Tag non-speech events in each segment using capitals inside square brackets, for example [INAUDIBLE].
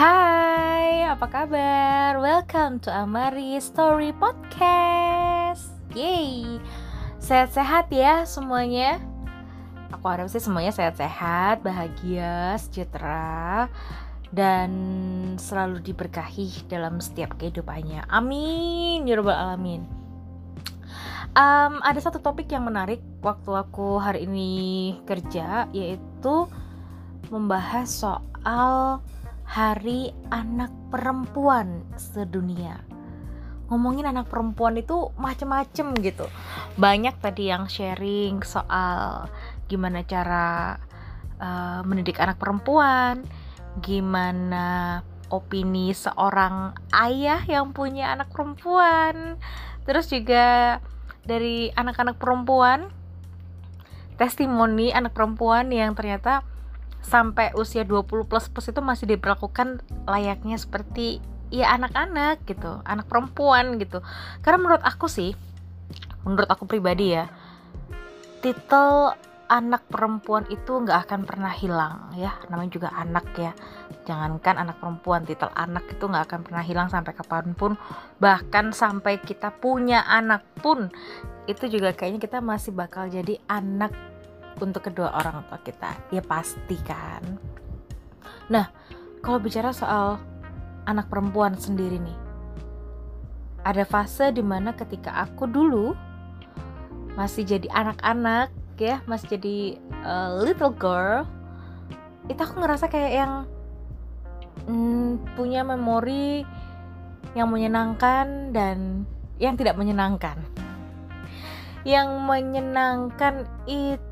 Hai, apa kabar? Welcome to Amari Story Podcast. Yay. Sehat-sehat ya semuanya. Aku harap sih semuanya sehat-sehat, bahagia, sejahtera dan selalu diberkahi dalam setiap kehidupannya. Amin ya rabbal alamin. Um, ada satu topik yang menarik waktu aku hari ini kerja yaitu membahas soal Hari Anak Perempuan Sedunia. Ngomongin anak perempuan itu macem-macem gitu. Banyak tadi yang sharing soal gimana cara uh, mendidik anak perempuan, gimana opini seorang ayah yang punya anak perempuan. Terus juga dari anak-anak perempuan testimoni anak perempuan yang ternyata sampai usia 20 plus plus itu masih diperlakukan layaknya seperti ya anak-anak gitu, anak perempuan gitu. Karena menurut aku sih, menurut aku pribadi ya, titel anak perempuan itu nggak akan pernah hilang ya. Namanya juga anak ya. Jangankan anak perempuan titel anak itu nggak akan pernah hilang sampai kapan pun. Bahkan sampai kita punya anak pun itu juga kayaknya kita masih bakal jadi anak untuk kedua orang tua kita. Ya pasti kan? Nah kalau bicara soal anak perempuan sendiri nih ada fase di mana ketika aku dulu masih jadi anak-anak ya masih jadi uh, little girl itu aku ngerasa kayak yang mm, punya memori yang menyenangkan dan yang tidak menyenangkan. Yang menyenangkan itu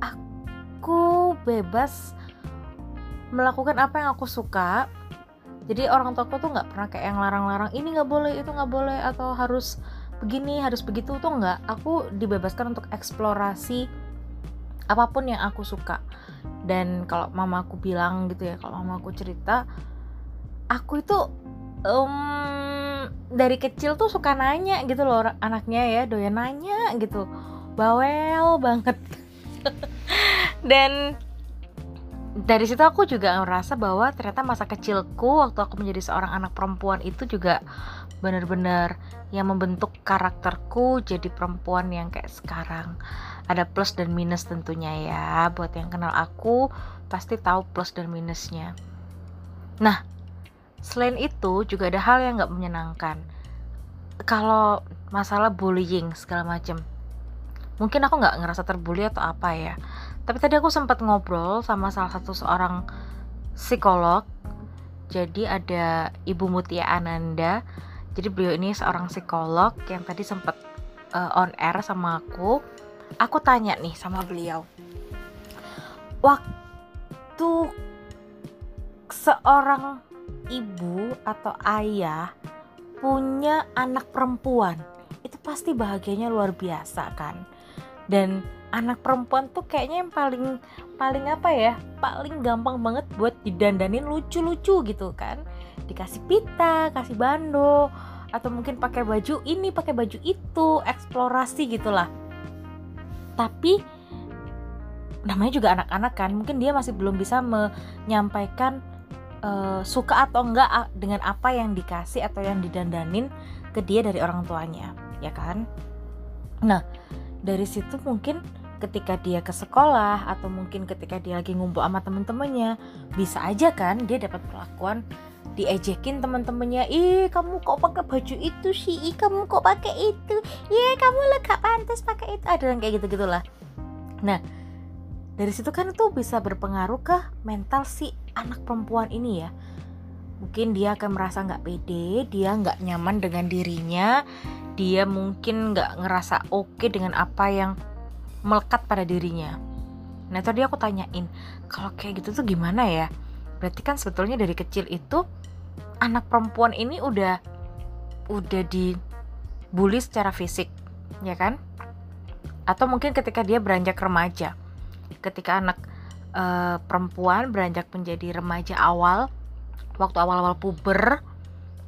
aku bebas melakukan apa yang aku suka. Jadi orang tuaku tuh nggak pernah kayak yang larang-larang ini nggak boleh itu nggak boleh atau harus begini harus begitu tuh nggak. Aku dibebaskan untuk eksplorasi apa pun yang aku suka. Dan kalau mama aku bilang gitu ya kalau mama aku cerita aku itu um, dari kecil tuh suka nanya gitu loh anaknya ya doyan nanya gitu bawel banget. Dan dari situ aku juga ngerasa bahwa ternyata masa kecilku waktu aku menjadi seorang anak perempuan itu juga benar-benar yang membentuk karakterku jadi perempuan yang kayak sekarang. Ada plus dan minus tentunya ya. Buat yang kenal aku pasti tahu plus dan minusnya. Nah selain itu juga ada hal yang nggak menyenangkan. Kalau masalah bullying segala macam mungkin aku nggak ngerasa terbully atau apa ya. Tapi tadi aku sempat ngobrol sama salah satu seorang psikolog. Jadi ada Ibu Mutia Ananda. Jadi beliau ini seorang psikolog yang tadi sempat uh, on air sama aku. Aku tanya nih sama beliau. Waktu seorang ibu atau ayah punya anak perempuan itu pasti bahagianya luar biasa kan dan anak perempuan tuh kayaknya yang paling paling apa ya paling gampang banget buat didandanin lucu-lucu gitu kan. Dikasih pita kasih bando atau mungkin pakai baju ini pakai baju itu eksplorasi gitulah. Tapi namanya juga anak-anak kan mungkin dia masih belum bisa menyampaikan uh, suka atau enggak dengan apa yang dikasih atau yang didandanin ke dia dari orang tuanya ya kan? Nah dari situ mungkin ketika dia ke sekolah atau mungkin ketika dia lagi ngumpul sama temen-temennya bisa aja kan dia dapat perlakuan diejekin teman-temannya ih kamu kok pakai baju itu sih? Ih kamu kok pakai itu? Iya kamu lah gak pantas pakai itu. Ada yang kayak gitu gitulah nah dari situ kan itu bisa berpengaruh ke mental si anak perempuan ini ya. Mungkin dia akan merasa nggak pede dia nggak nyaman dengan dirinya dia mungkin nggak ngerasa oke okay dengan apa yang melekat pada dirinya. Nah tadi aku tanyain, kalau kayak gitu tuh gimana ya? Berarti kan sebetulnya dari kecil itu anak perempuan ini udah udah dibully secara fisik, ya kan? Atau mungkin ketika dia beranjak remaja, ketika anak e, perempuan beranjak menjadi remaja awal, waktu awal-awal puber,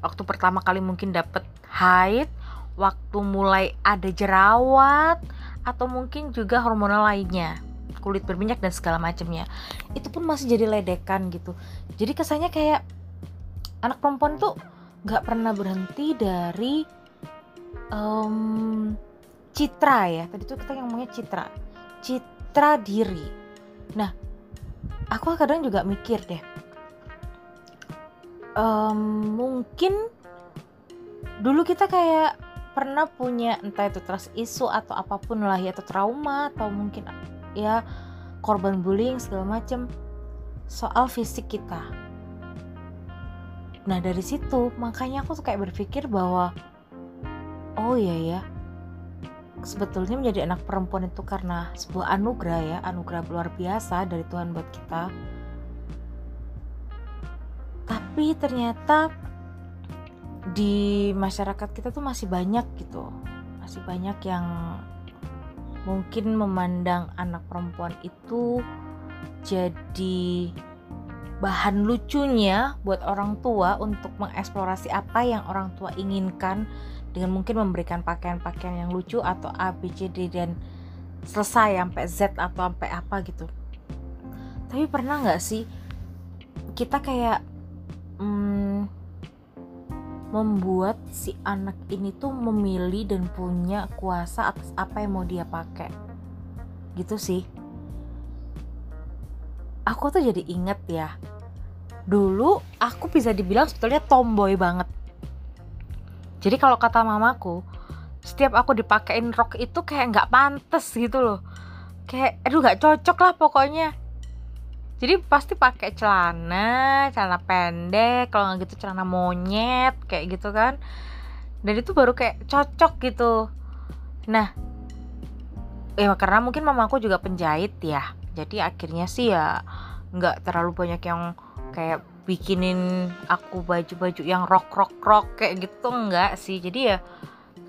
waktu pertama kali mungkin dapet haid, waktu mulai ada jerawat, atau mungkin juga hormonal lainnya kulit berminyak dan segala macamnya itu pun masih jadi ledekan gitu. Jadi kesannya kayak anak perempuan tuh nggak pernah berhenti dari um, citra ya. Tadi tuh kita ngomongnya citra citra diri. Nah aku kadang juga mikir deh um, mungkin dulu kita kayak pernah punya entah itu trust isu atau apa pun lah ya atau trauma atau mungkin ya korban bullying segala macem soal fisik kita. Nah dari situ makanya aku tuh kayak berpikir bahwa oh iya ya sebetulnya menjadi anak perempuan itu karena sebuah anugerah ya anugerah luar biasa dari Tuhan buat kita. Tapi ternyata di masyarakat kita tuh masih banyak gitu masih banyak yang mungkin memandang anak perempuan itu jadi bahan lucunya buat orang tua untuk mengeksplorasi apa yang orang tua inginkan dengan mungkin memberikan pakaian-pakaian yang lucu atau A, B, C, D dan selesai sampai Z atau sampai apa gitu. Tapi pernah nggak sih kita kayak hmm, membuat si anak ini tuh memilih dan punya kuasa atas apa yang mau dia pakai. Gitu sih. Aku tuh jadi inget ya dulu aku bisa dibilang sebetulnya tomboy banget. Jadi kalau kata mamaku setiap aku dipakein rok itu kayak nggak pantas gitu loh. Kayak aduh nggak cocok lah pokoknya jadi pasti pakai celana celana pendek kalau nggak gitu celana monyet kayak gitu kan. Dan itu baru kayak cocok gitu. Nah ya karena mungkin mamaku juga penjahit ya. Jadi akhirnya sih ya nggak terlalu banyak yang kayak bikinin aku baju-baju yang rock kayak gitu enggak sih. Jadi ya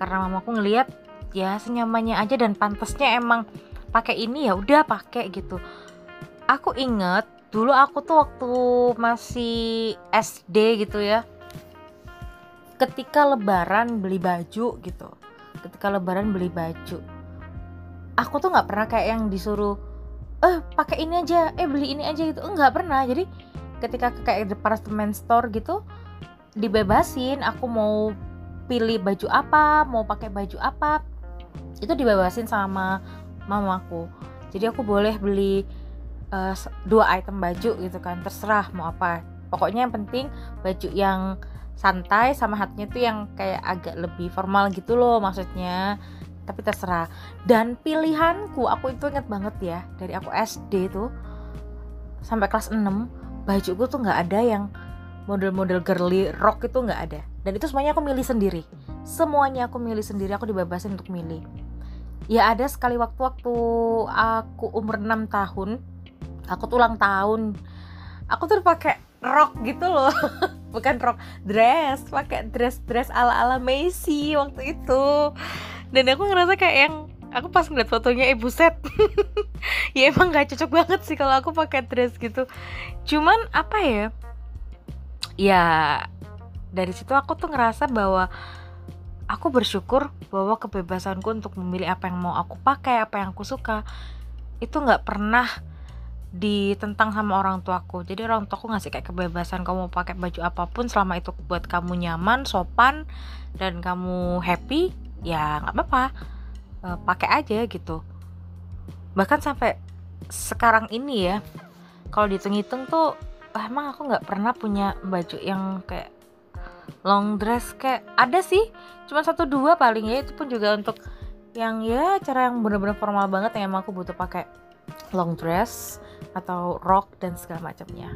karena mamaku ngelihat ya senyamannya aja dan pantesnya emang pakai ini ya udah pakai gitu aku inget dulu aku tuh waktu masih SD gitu ya ketika lebaran beli baju gitu ketika lebaran beli baju aku tuh nggak pernah kayak yang disuruh eh pakai ini aja eh beli ini aja gitu. Nggak pernah. Jadi ketika kayak department store gitu dibebasin aku mau pilih baju apa mau pakai baju apa itu dibebasin sama mamaku. Jadi aku boleh beli uh, dua item baju gitu kan terserah mau apa. Pokoknya yang penting baju yang santai sama hatnya tuh yang kayak agak lebih formal gitu loh maksudnya. Tapi terserah. Dan pilihanku aku itu inget banget ya dari aku SD tuh sampai kelas 6 bajuku tuh nggak ada yang model-model girly rock itu nggak ada. Dan itu semuanya aku milih sendiri. Semuanya aku milih sendiri aku dibebasin untuk milih. Ya ada sekali waktu-waktu aku umur 6 tahun aku tuh ulang tahun. Aku tuh pakai rok gitu loh. [LAUGHS] Bukan rok dress. Pakai dress dress ala ala Messi waktu itu. Dan aku ngerasa kayak yang aku pas ngeliat fotonya ibu set. [LAUGHS] Ya emang gak cocok banget sih kalau aku pakai dress gitu. Cuman apa ya? Ya dari situ aku tuh ngerasa bahwa aku bersyukur bahwa kebebasanku untuk memilih apa yang mau aku pakai apa yang aku suka itu nggak pernah ditentang sama orang tuaku. Jadi orang tuaku ngasih kayak kebebasan kamu mau pakai baju apa pun selama itu buat kamu nyaman sopan dan kamu happy ya nggak apa-apa. E, pakai aja gitu. Bahkan sampai sekarang ini ya kalau dihitung-hitung tuh ah, emang aku nggak pernah punya baju yang kayak long dress kayak ada sih. Cuma satu dua paling ya itu pun juga untuk yang ya cara yang bener-bener formal banget yang emang aku butuh pakai long dress atau rock dan segala macamnya.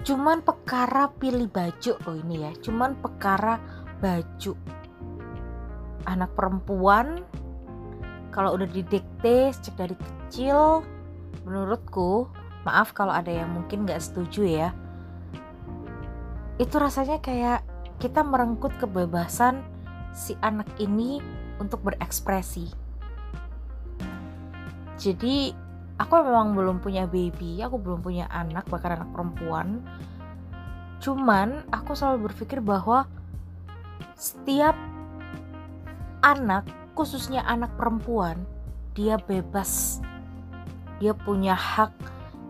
Cuman perkara pilih baju loh ini ya. Cuman perkara baju. Anak perempuan kalau udah didikte sejak dari kecil menurutku maaf kalau ada yang mungkin gak setuju ya itu rasanya kayak kita merengkut kebebasan si anak ini untuk berekspresi jadi aku memang belum punya baby aku belum punya anak bahkan anak perempuan. Cuman aku selalu berpikir bahwa setiap anak khususnya anak perempuan dia bebas. Dia punya hak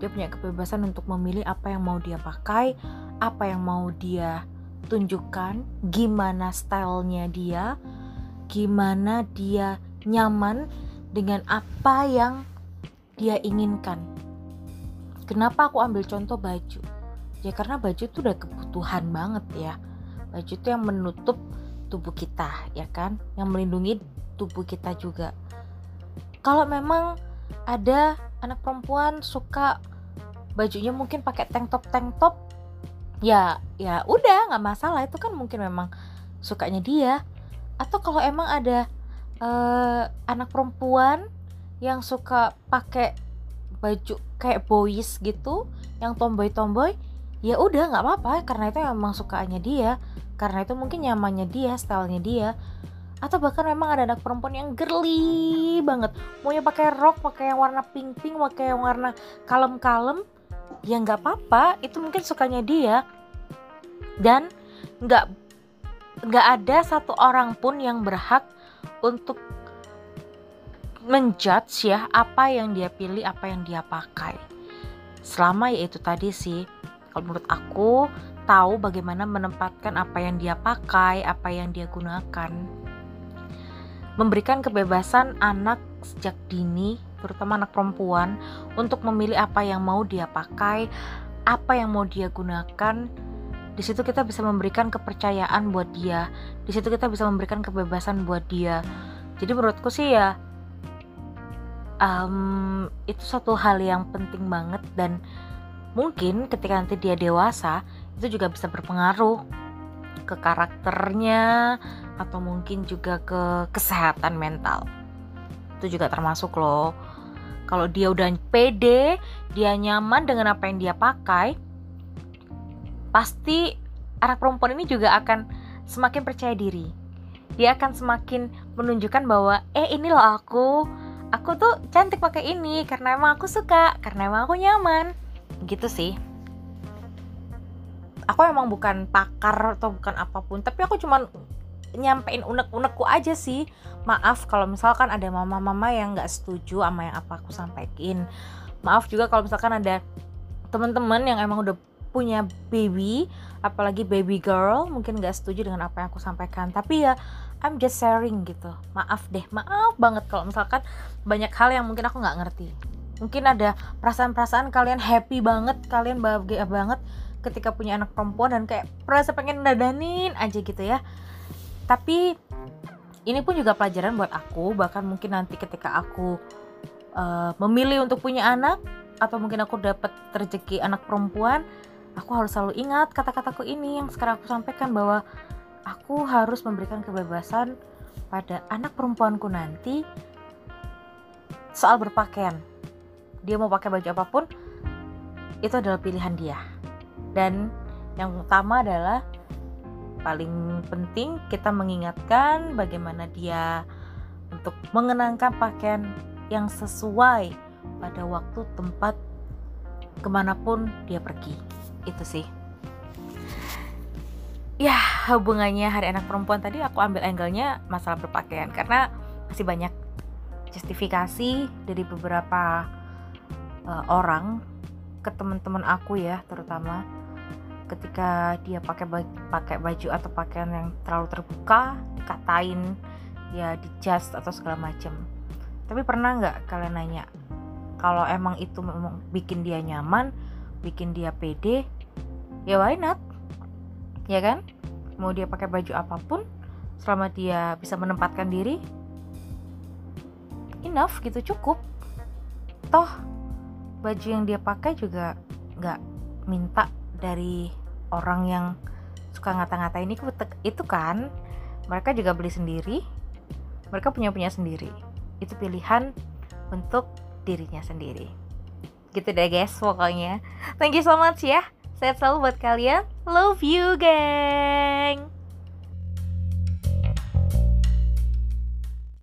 dia punya kebebasan untuk memilih apa yang mau dia pakai apa yang mau dia tunjukkan gimana stylenya dia gimana dia nyaman dengan apa yang dia inginkan. Kenapa aku ambil contoh baju? Ya karena baju itu udah kebutuhan banget ya. Baju itu yang menutup tubuh kita ya kan? Yang melindungi tubuh kita juga. Kalau memang ada anak perempuan suka bajunya mungkin pakai tank top tank top ya ya udah nggak masalah. Itu kan mungkin memang sukanya dia. Atau kalau emang ada uh, anak perempuan yang suka pakai baju kayak boys gitu yang tomboy tomboy ya udah nggak apa-apa karena itu memang sukaannya dia karena itu mungkin nyamannya dia stylenya dia. Atau bahkan memang ada anak perempuan yang girly banget maunya pakai rok pakai yang warna pink pink pakai yang warna kalem kalem ya nggak apa-apa itu mungkin sukanya dia. Dan nggak nggak ada satu orang pun yang berhak untuk menjudge ya apa yang dia pilih apa yang dia pakai selama ya itu tadi sih kalau menurut aku tahu bagaimana menempatkan apa yang dia pakai apa yang dia gunakan memberikan kebebasan anak sejak dini, terutama anak perempuan, untuk memilih apa yang mau dia pakai, apa yang mau dia gunakan. Di situ kita bisa memberikan kepercayaan buat dia. Di situ kita bisa memberikan kebebasan buat dia. Jadi menurutku sih ya um, itu satu hal yang penting banget dan mungkin ketika nanti dia dewasa itu juga bisa berpengaruh ke karakternya atau mungkin juga ke kesehatan mental itu juga termasuk loh kalau dia udah pede dia nyaman dengan apa yang dia pakai pasti anak perempuan ini juga akan semakin percaya diri. Dia akan semakin menunjukkan bahwa eh ini loh aku. Aku tuh cantik pakai ini karena emang aku suka karena emang aku nyaman. Gitu sih. Aku emang bukan pakar atau bukan apa pun tapi aku cuman nyampein unek-unekku aja sih. Maaf kalau misalkan ada mama-mama yang nggak setuju sama yang apa aku sampaikan. Maaf juga kalau misalkan ada teman-teman yang emang udah punya baby apalagi baby girl mungkin nggak setuju dengan apa yang aku sampaikan. Tapi ya I'm just sharing gitu. Maaf deh maaf banget kalau misalkan banyak hal yang mungkin aku nggak ngerti. Mungkin ada perasaan-perasaan kalian happy banget kalian bahagia banget ketika punya anak perempuan dan kayak merasa pengen dadanin aja gitu ya. Tapi ini pun juga pelajaran buat aku bahkan mungkin nanti ketika aku uh, memilih untuk punya anak atau mungkin aku dapat rezeki anak perempuan aku harus selalu ingat kata-kataku ini yang sekarang aku sampaikan bahwa aku harus memberikan kebebasan pada anak perempuanku nanti soal berpakaian. Dia mau pakai baju apa pun itu adalah pilihan dia. Dan yang utama adalah paling penting kita mengingatkan bagaimana dia untuk mengenangkan pakaian yang sesuai pada waktu tempat ke mana pun dia pergi itu sih. Ya hubungannya hari anak perempuan tadi aku ambil angle-nya masalah berpakaian. Karena masih banyak justifikasi dari beberapa uh, orang ke teman-teman aku ya terutama ketika dia pakai pakai baju atau pakaian yang terlalu terbuka dikatain ya dijust atau segala macam tapi pernah nggak kalian nanya kalau emang itu memang bikin dia nyaman bikin dia pede ya why not? Ya kan? Mau dia pakai baju apa pun selama dia bisa menempatkan diri enough gitu cukup. Toh baju yang dia pakai juga nggak minta dari orang yang suka ngata-ngatain itu itu kan mereka juga beli sendiri mereka punya punya sendiri. Itu pilihan untuk dirinya sendiri gitu deh guys pokoknya. Thank you so much ya. Sehat selalu buat kalian. Love you gang